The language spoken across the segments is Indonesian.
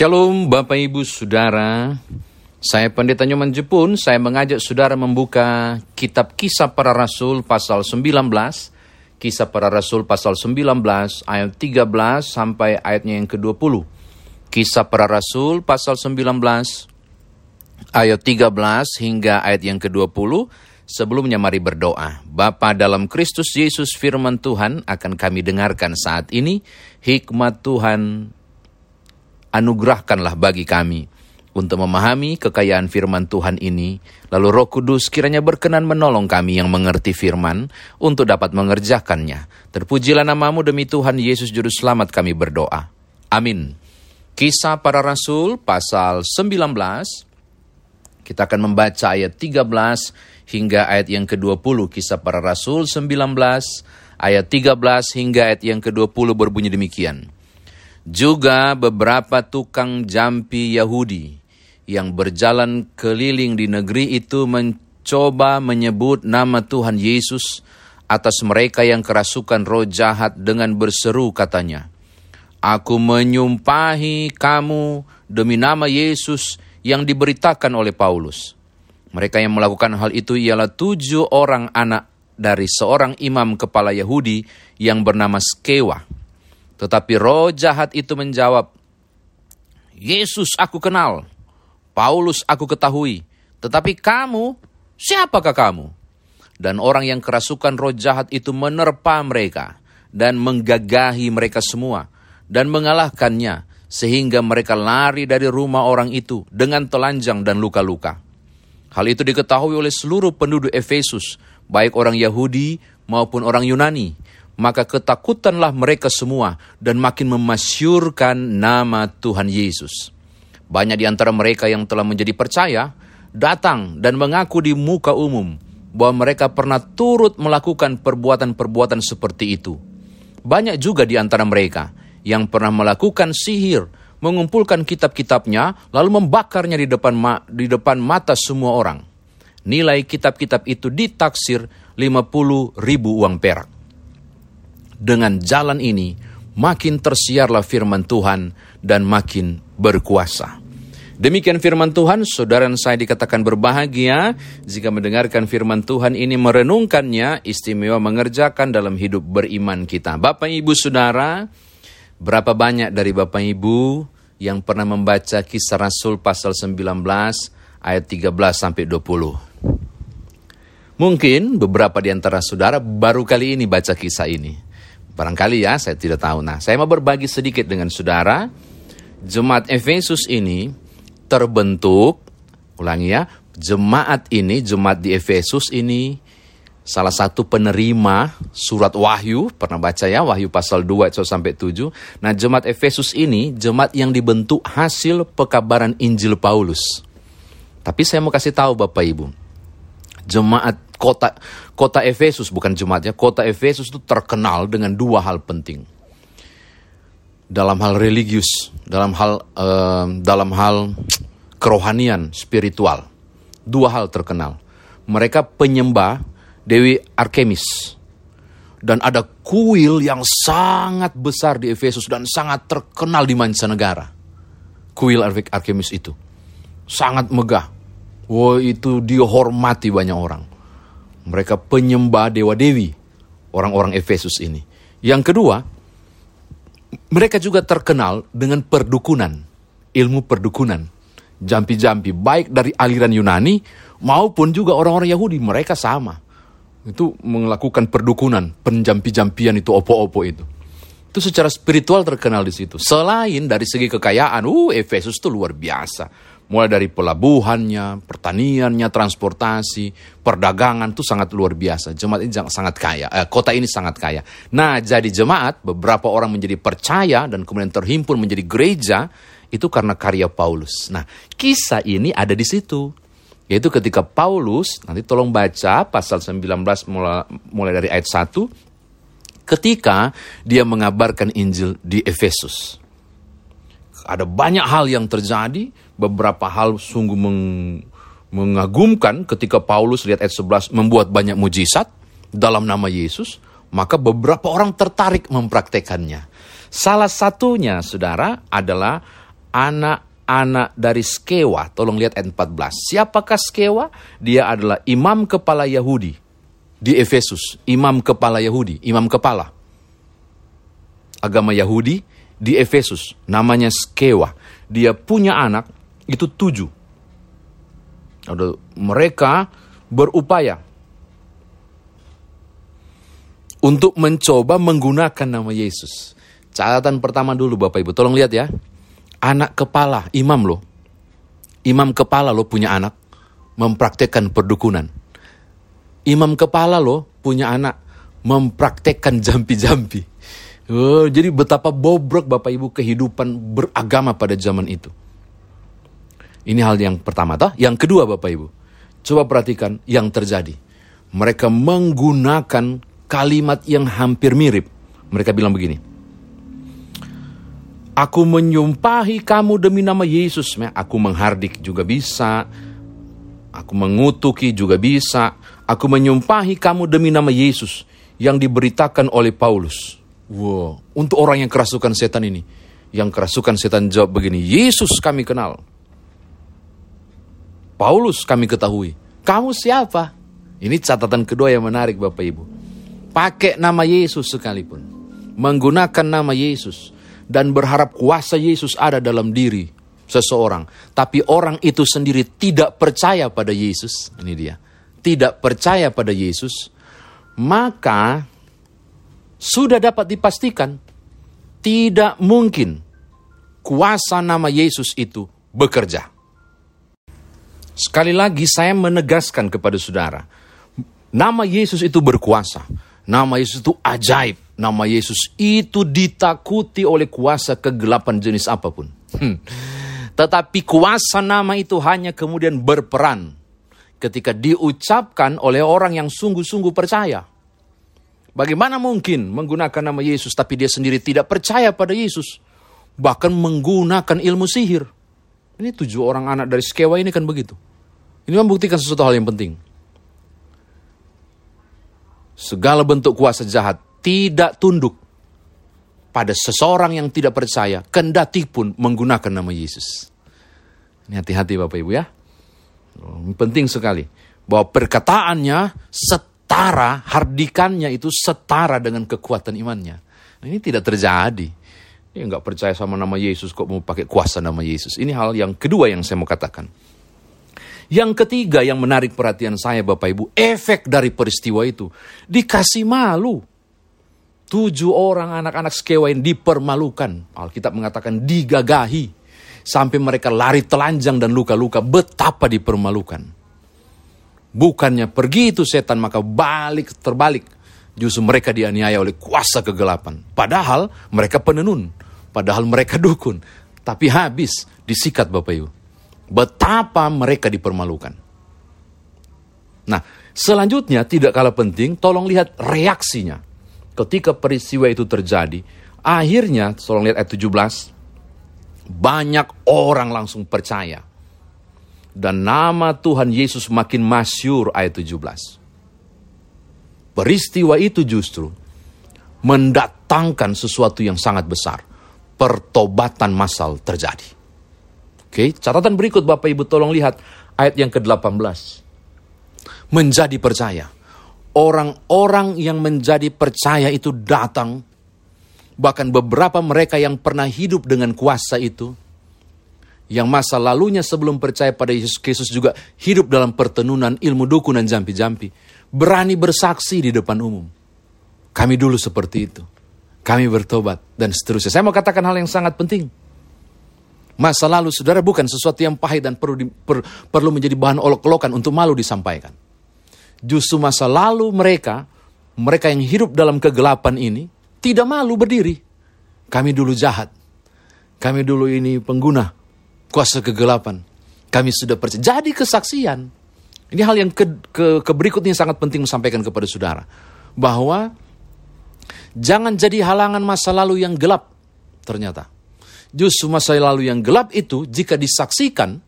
Shalom Bapak Ibu Saudara, saya Pendeta Nyoman Jepun, saya mengajak Saudara membuka kitab Kisah Para Rasul pasal 19, Kisah Para Rasul pasal 19 ayat 13 sampai ayatnya yang ke-20. Kisah Para Rasul pasal 19 ayat 13 hingga ayat yang ke-20. Sebelumnya mari berdoa. Bapa dalam Kristus Yesus firman Tuhan akan kami dengarkan saat ini. Hikmat Tuhan anugerahkanlah bagi kami untuk memahami kekayaan firman Tuhan ini. Lalu roh kudus kiranya berkenan menolong kami yang mengerti firman untuk dapat mengerjakannya. Terpujilah namamu demi Tuhan Yesus Juru Selamat kami berdoa. Amin. Kisah para Rasul pasal 19 kita akan membaca ayat 13 hingga ayat yang ke-20 kisah para rasul 19 ayat 13 hingga ayat yang ke-20 berbunyi demikian. Juga beberapa tukang jampi Yahudi yang berjalan keliling di negeri itu mencoba menyebut nama Tuhan Yesus atas mereka yang kerasukan roh jahat dengan berseru katanya, Aku menyumpahi kamu demi nama Yesus yang diberitakan oleh Paulus. Mereka yang melakukan hal itu ialah tujuh orang anak dari seorang imam kepala Yahudi yang bernama Skewa. Tetapi roh jahat itu menjawab, Yesus aku kenal, Paulus aku ketahui, tetapi kamu, siapakah kamu? Dan orang yang kerasukan roh jahat itu menerpa mereka dan menggagahi mereka semua dan mengalahkannya sehingga mereka lari dari rumah orang itu dengan telanjang dan luka-luka. Hal itu diketahui oleh seluruh penduduk Efesus, baik orang Yahudi maupun orang Yunani. Maka ketakutanlah mereka semua dan makin memasyurkan nama Tuhan Yesus. Banyak di antara mereka yang telah menjadi percaya datang dan mengaku di muka umum bahwa mereka pernah turut melakukan perbuatan-perbuatan seperti itu. Banyak juga di antara mereka yang pernah melakukan sihir, mengumpulkan kitab-kitabnya, lalu membakarnya di depan, ma di depan mata semua orang. Nilai kitab-kitab itu ditaksir 50 ribu uang perak. Dengan jalan ini, makin tersiarlah firman Tuhan dan makin berkuasa. Demikian firman Tuhan, saudara dan saya dikatakan berbahagia jika mendengarkan firman Tuhan ini merenungkannya, istimewa mengerjakan dalam hidup beriman kita. Bapak, Ibu, Saudara, Berapa banyak dari Bapak Ibu yang pernah membaca kisah Rasul pasal 19 ayat 13 sampai 20? Mungkin beberapa di antara saudara baru kali ini baca kisah ini. Barangkali ya, saya tidak tahu. Nah, saya mau berbagi sedikit dengan saudara. Jemaat Efesus ini terbentuk, ulangi ya, jemaat ini, jemaat di Efesus ini salah satu penerima surat Wahyu, pernah baca ya, Wahyu pasal 2 sampai 7. Nah, jemaat Efesus ini jemaat yang dibentuk hasil pekabaran Injil Paulus. Tapi saya mau kasih tahu Bapak Ibu, jemaat kota kota Efesus bukan jemaatnya, kota Efesus itu terkenal dengan dua hal penting. Dalam hal religius, dalam hal uh, dalam hal kerohanian, spiritual. Dua hal terkenal. Mereka penyembah Dewi Artemis. Dan ada kuil yang sangat besar di Efesus dan sangat terkenal di mancanegara. Kuil Artemis itu. Sangat megah. Wah itu dihormati banyak orang. Mereka penyembah dewa-dewi. Orang-orang Efesus ini. Yang kedua, mereka juga terkenal dengan perdukunan. Ilmu perdukunan. Jampi-jampi. Baik dari aliran Yunani maupun juga orang-orang Yahudi. Mereka sama itu melakukan perdukunan, penjampi-jampian itu opo-opo itu. Itu secara spiritual terkenal di situ. Selain dari segi kekayaan, uh Efesus itu luar biasa. Mulai dari pelabuhannya, pertaniannya, transportasi, perdagangan itu sangat luar biasa. Jemaat ini sangat kaya, eh, kota ini sangat kaya. Nah, jadi jemaat, beberapa orang menjadi percaya dan kemudian terhimpun menjadi gereja, itu karena karya Paulus. Nah, kisah ini ada di situ. Yaitu ketika Paulus, nanti tolong baca pasal 19 mulai, mulai dari ayat 1, ketika dia mengabarkan Injil di Efesus. Ada banyak hal yang terjadi, beberapa hal sungguh meng, mengagumkan ketika Paulus lihat ayat 11 membuat banyak mujizat dalam nama Yesus, maka beberapa orang tertarik mempraktekannya. Salah satunya, saudara, adalah anak-anak dari Skewa. Tolong lihat ayat 14. Siapakah Skewa? Dia adalah imam kepala Yahudi di Efesus. Imam kepala Yahudi, imam kepala. Agama Yahudi di Efesus. Namanya Skewa. Dia punya anak, itu tujuh. Ada mereka berupaya untuk mencoba menggunakan nama Yesus. Catatan pertama dulu Bapak Ibu, tolong lihat ya. Anak kepala, imam loh. Imam kepala loh punya anak, mempraktekkan perdukunan. Imam kepala loh punya anak, mempraktekkan jampi-jampi. Oh, jadi betapa bobrok Bapak Ibu kehidupan beragama pada zaman itu. Ini hal yang pertama toh. Yang kedua Bapak Ibu, coba perhatikan yang terjadi. Mereka menggunakan kalimat yang hampir mirip. Mereka bilang begini. Aku menyumpahi kamu demi nama Yesus. Aku menghardik juga bisa. Aku mengutuki juga bisa. Aku menyumpahi kamu demi nama Yesus yang diberitakan oleh Paulus. Wow, untuk orang yang kerasukan setan ini. Yang kerasukan setan jawab begini, Yesus kami kenal. Paulus kami ketahui. Kamu siapa? Ini catatan kedua yang menarik Bapak Ibu pakai nama Yesus sekalipun, menggunakan nama Yesus, dan berharap kuasa Yesus ada dalam diri seseorang, tapi orang itu sendiri tidak percaya pada Yesus, ini dia, tidak percaya pada Yesus, maka sudah dapat dipastikan tidak mungkin kuasa nama Yesus itu bekerja. Sekali lagi saya menegaskan kepada saudara, nama Yesus itu berkuasa Nama Yesus itu ajaib. Nama Yesus itu ditakuti oleh kuasa kegelapan jenis apa pun. Hmm. Tetapi kuasa nama itu hanya kemudian berperan ketika diucapkan oleh orang yang sungguh-sungguh percaya. Bagaimana mungkin menggunakan nama Yesus tapi dia sendiri tidak percaya pada Yesus? Bahkan menggunakan ilmu sihir. Ini tujuh orang anak dari Skewa ini kan begitu. Ini membuktikan sesuatu hal yang penting segala bentuk kuasa jahat tidak tunduk pada seseorang yang tidak percaya, kendati pun menggunakan nama Yesus. Ini hati-hati Bapak Ibu ya. Penting sekali bahwa perkataannya setara, hardikannya itu setara dengan kekuatan imannya. Ini tidak terjadi. Dia nggak percaya sama nama Yesus kok mau pakai kuasa nama Yesus. Ini hal yang kedua yang saya mau katakan. Yang ketiga yang menarik perhatian saya Bapak Ibu, efek dari peristiwa itu. Dikasih malu. Tujuh orang anak-anak sekewain dipermalukan. Alkitab mengatakan digagahi. Sampai mereka lari telanjang dan luka-luka. Betapa dipermalukan. Bukannya pergi itu setan maka balik terbalik. Justru mereka dianiaya oleh kuasa kegelapan. Padahal mereka penenun. Padahal mereka dukun. Tapi habis disikat Bapak Ibu betapa mereka dipermalukan. Nah, selanjutnya tidak kalah penting, tolong lihat reaksinya. Ketika peristiwa itu terjadi, akhirnya, tolong lihat ayat 17, banyak orang langsung percaya. Dan nama Tuhan Yesus makin masyur ayat 17. Peristiwa itu justru mendatangkan sesuatu yang sangat besar. Pertobatan massal terjadi. Oke, catatan berikut Bapak Ibu tolong lihat ayat yang ke-18. Menjadi percaya. Orang-orang yang menjadi percaya itu datang. Bahkan beberapa mereka yang pernah hidup dengan kuasa itu. Yang masa lalunya sebelum percaya pada Yesus Kristus juga hidup dalam pertenunan ilmu dukun dan jampi-jampi. Berani bersaksi di depan umum. Kami dulu seperti itu. Kami bertobat dan seterusnya. Saya mau katakan hal yang sangat penting Masa lalu saudara bukan sesuatu yang pahit dan perlu di, per, perlu menjadi bahan olok-olokan untuk malu disampaikan. Justru masa lalu mereka, mereka yang hidup dalam kegelapan ini, tidak malu berdiri. Kami dulu jahat. Kami dulu ini pengguna kuasa kegelapan. Kami sudah percaya. Jadi kesaksian. Ini hal yang ke, ke, ke berikutnya sangat penting sampaikan kepada saudara. Bahwa jangan jadi halangan masa lalu yang gelap ternyata justru masa lalu yang gelap itu jika disaksikan,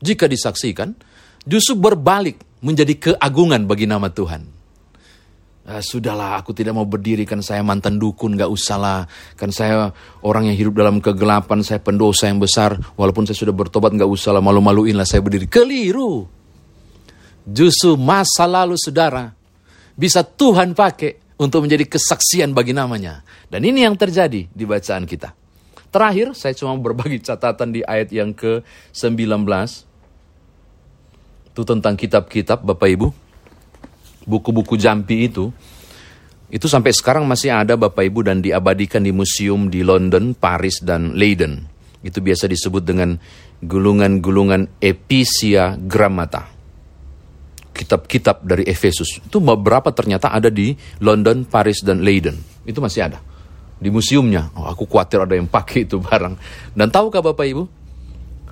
jika disaksikan, justru berbalik menjadi keagungan bagi nama Tuhan. Ah, sudahlah, aku tidak mau berdiri kan saya mantan dukun, gak usah lah. Kan saya orang yang hidup dalam kegelapan, saya pendosa yang besar. Walaupun saya sudah bertobat, gak usah lah, malu-maluin lah saya berdiri. Keliru. Justru masa lalu saudara, bisa Tuhan pakai untuk menjadi kesaksian bagi namanya. Dan ini yang terjadi di bacaan kita. Terakhir, saya cuma berbagi catatan di ayat yang ke-19. Itu tentang kitab-kitab, Bapak Ibu buku-buku Jampi itu, itu sampai sekarang masih ada Bapak Ibu dan diabadikan di museum di London, Paris, dan Leiden. Itu biasa disebut dengan gulungan-gulungan Episia Grammata. Kitab-kitab dari Efesus. Itu beberapa ternyata ada di London, Paris, dan Leiden. Itu masih ada. Di museumnya. Oh, aku khawatir ada yang pakai itu barang. Dan tahukah Bapak Ibu?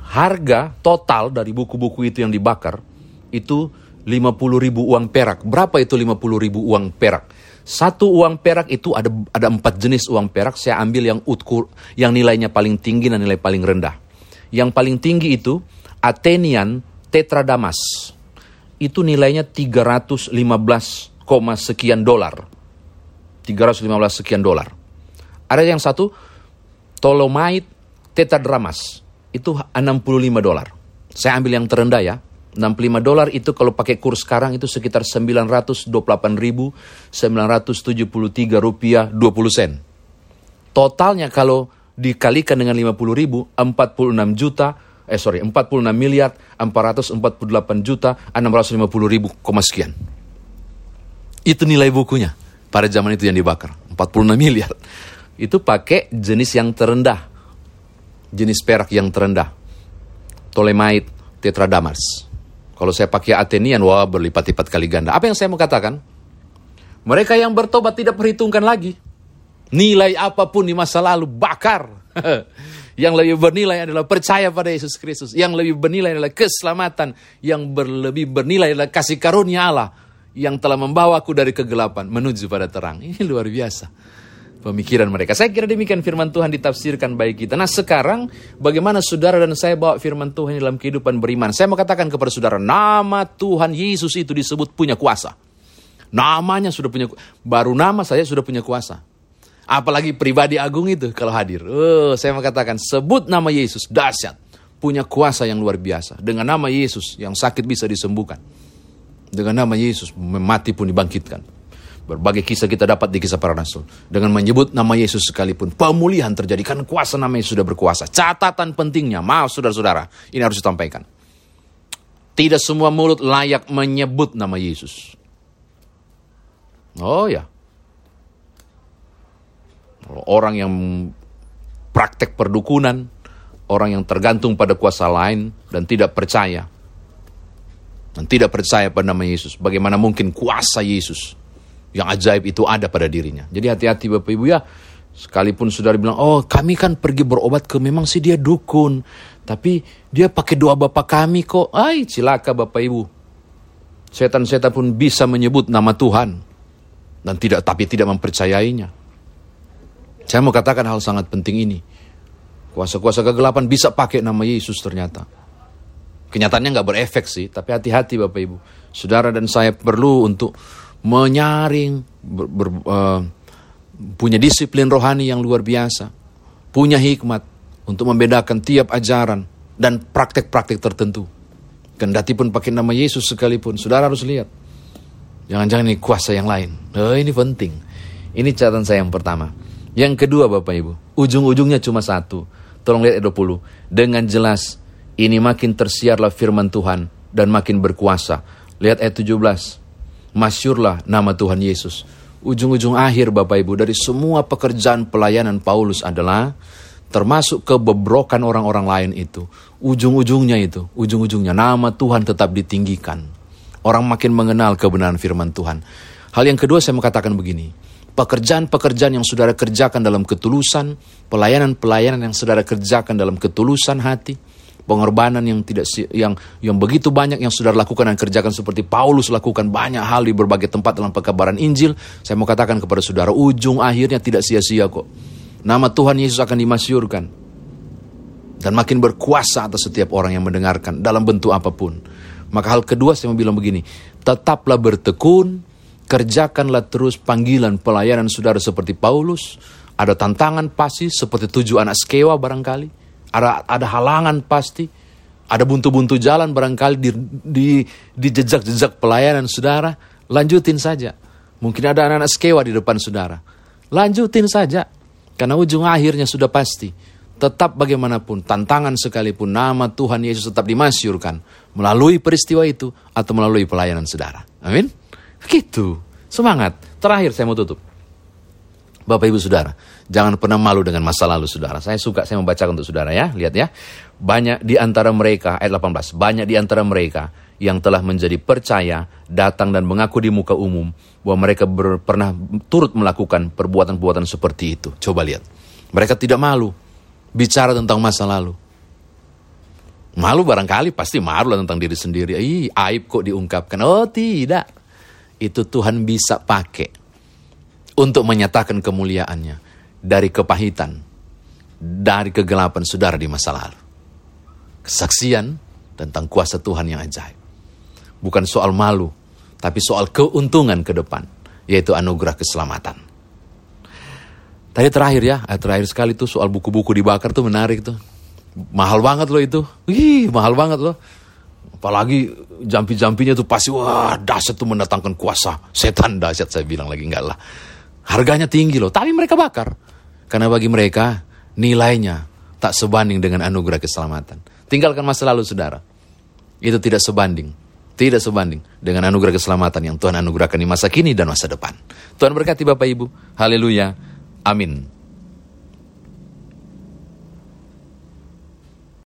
Harga total dari buku-buku itu yang dibakar itu 50 ribu uang perak. Berapa itu 50 ribu uang perak? Satu uang perak itu ada ada empat jenis uang perak. Saya ambil yang utkur, yang nilainya paling tinggi dan nilai paling rendah. Yang paling tinggi itu Athenian Tetradamas. Itu nilainya 315, sekian dolar. 315 sekian dolar. Ada yang satu Ptolemait Tetradramas. Itu 65 dolar. Saya ambil yang terendah ya, 65 dolar itu kalau pakai kurs sekarang itu sekitar 928.973 rupiah 20 sen. Totalnya kalau dikalikan dengan 50 ribu, 46 juta, eh sorry, 46 miliar, 448 juta, 650 ribu, koma sekian. Itu nilai bukunya pada zaman itu yang dibakar, 46 miliar. Itu pakai jenis yang terendah, jenis perak yang terendah. Tolemait tetradamas. Kalau saya pakai Athenian, wah berlipat-lipat kali ganda. Apa yang saya mau katakan? Mereka yang bertobat tidak perhitungkan lagi. Nilai apa pun di masa lalu, bakar. yang lebih bernilai adalah percaya pada Yesus Kristus. Yang lebih bernilai adalah keselamatan. Yang lebih bernilai adalah kasih karunia Allah. Yang telah membawaku dari kegelapan menuju pada terang. Ini luar biasa pemikiran mereka. Saya kira demikian firman Tuhan ditafsirkan baik kita. Nah sekarang bagaimana saudara dan saya bawa firman Tuhan dalam kehidupan beriman. Saya mau katakan kepada saudara, nama Tuhan Yesus itu disebut punya kuasa. Namanya sudah punya, baru nama saya sudah punya kuasa. Apalagi pribadi agung itu kalau hadir. Oh, saya mau katakan, sebut nama Yesus, dahsyat. Punya kuasa yang luar biasa. Dengan nama Yesus yang sakit bisa disembuhkan. Dengan nama Yesus mati pun dibangkitkan. Berbagai kisah kita dapat di kisah para rasul. Dengan menyebut nama Yesus sekalipun, pemulihan terjadi karena kuasa nama Yesus sudah berkuasa. Catatan pentingnya, maaf saudara-saudara, ini harus disampaikan. Tidak semua mulut layak menyebut nama Yesus. Oh ya. Orang yang praktek perdukunan, orang yang tergantung pada kuasa lain dan tidak percaya. Dan tidak percaya pada nama Yesus. Bagaimana mungkin kuasa Yesus yang ajaib itu ada pada dirinya. Jadi hati-hati Bapak Ibu ya. Sekalipun saudara bilang, oh kami kan pergi berobat ke memang sih dia dukun. Tapi dia pakai doa Bapak kami kok. Ay cilaka Bapak Ibu. Setan-setan pun bisa menyebut nama Tuhan. Dan tidak tapi tidak mempercayainya. Saya mau katakan hal sangat penting ini. Kuasa-kuasa kegelapan bisa pakai nama Yesus ternyata. Kenyataannya nggak berefek sih, tapi hati-hati Bapak Ibu. Saudara dan saya perlu untuk menyaring, ber, ber, uh, punya disiplin rohani yang luar biasa, punya hikmat untuk membedakan tiap ajaran dan praktek-praktek tertentu. Kendati pun pakai nama Yesus sekalipun, saudara harus lihat. Jangan-jangan ini kuasa yang lain. Oh, ini penting. Ini catatan saya yang pertama. Yang kedua Bapak Ibu, ujung-ujungnya cuma satu. Tolong lihat ayat 20. Dengan jelas, ini makin tersiarlah firman Tuhan dan makin berkuasa. Lihat ayat 17 masyurlah nama Tuhan Yesus. Ujung-ujung akhir Bapak Ibu dari semua pekerjaan pelayanan Paulus adalah termasuk kebebrokan orang-orang lain itu. Ujung-ujungnya itu, ujung-ujungnya nama Tuhan tetap ditinggikan. Orang makin mengenal kebenaran firman Tuhan. Hal yang kedua saya mau katakan begini. Pekerjaan-pekerjaan yang saudara kerjakan dalam ketulusan, pelayanan-pelayanan yang saudara kerjakan dalam ketulusan hati, pengorbanan yang tidak yang yang begitu banyak yang sudah lakukan dan kerjakan seperti Paulus lakukan banyak hal di berbagai tempat dalam pekabaran Injil. Saya mau katakan kepada saudara, ujung akhirnya tidak sia-sia kok. Nama Tuhan Yesus akan dimasyurkan dan makin berkuasa atas setiap orang yang mendengarkan dalam bentuk apa pun. Maka hal kedua saya mau bilang begini, tetaplah bertekun Kerjakanlah terus panggilan pelayanan saudara seperti Paulus. Ada tantangan pasti seperti tujuh anak skewa barangkali. Ada ada halangan pasti. Ada buntu-buntu jalan barangkali di, di, di jejak-jejak pelayanan saudara. Lanjutin saja. Mungkin ada anak-anak skewa di depan saudara. Lanjutin saja. Karena ujung akhirnya sudah pasti. Tetap bagaimanapun, tantangan sekalipun nama Tuhan Yesus tetap dimasyurkan. Melalui peristiwa itu atau melalui pelayanan saudara. Amin. Begitu. Semangat. Terakhir saya mau tutup. Bapak Ibu Saudara, jangan pernah malu dengan masa lalu Saudara. Saya suka saya membacakan untuk Saudara ya. Lihat ya. Banyak di antara mereka, ayat 18, banyak di antara mereka yang telah menjadi percaya, datang dan mengaku di muka umum bahwa mereka ber, pernah turut melakukan perbuatan-perbuatan seperti itu. Coba lihat. Mereka tidak malu bicara tentang masa lalu. Malu barangkali pasti malu lah tentang diri sendiri. Ih, aib kok diungkapkan. Oh tidak. Itu Tuhan bisa pakai untuk menyatakan kemuliaannya dari kepahitan, dari kegelapan saudara di masa lalu. Kesaksian tentang kuasa Tuhan yang ajaib. Bukan soal malu, tapi soal keuntungan ke depan, yaitu anugerah keselamatan. Tadi terakhir ya, terakhir sekali tuh soal buku-buku dibakar tuh menarik tuh. Mahal banget loh itu. Wih, mahal banget loh. Apalagi jampi-jampinya tuh pasti wah dahsyat tuh mendatangkan kuasa. Setan dahsyat saya bilang lagi enggak lah. Harganya tinggi loh, tapi mereka bakar. Karena bagi mereka nilainya tak sebanding dengan anugerah keselamatan. Tinggalkan masa lalu saudara. Itu tidak sebanding. Tidak sebanding dengan anugerah keselamatan yang Tuhan anugerahkan di masa kini dan masa depan. Tuhan berkati Bapak Ibu. Haleluya. Amin.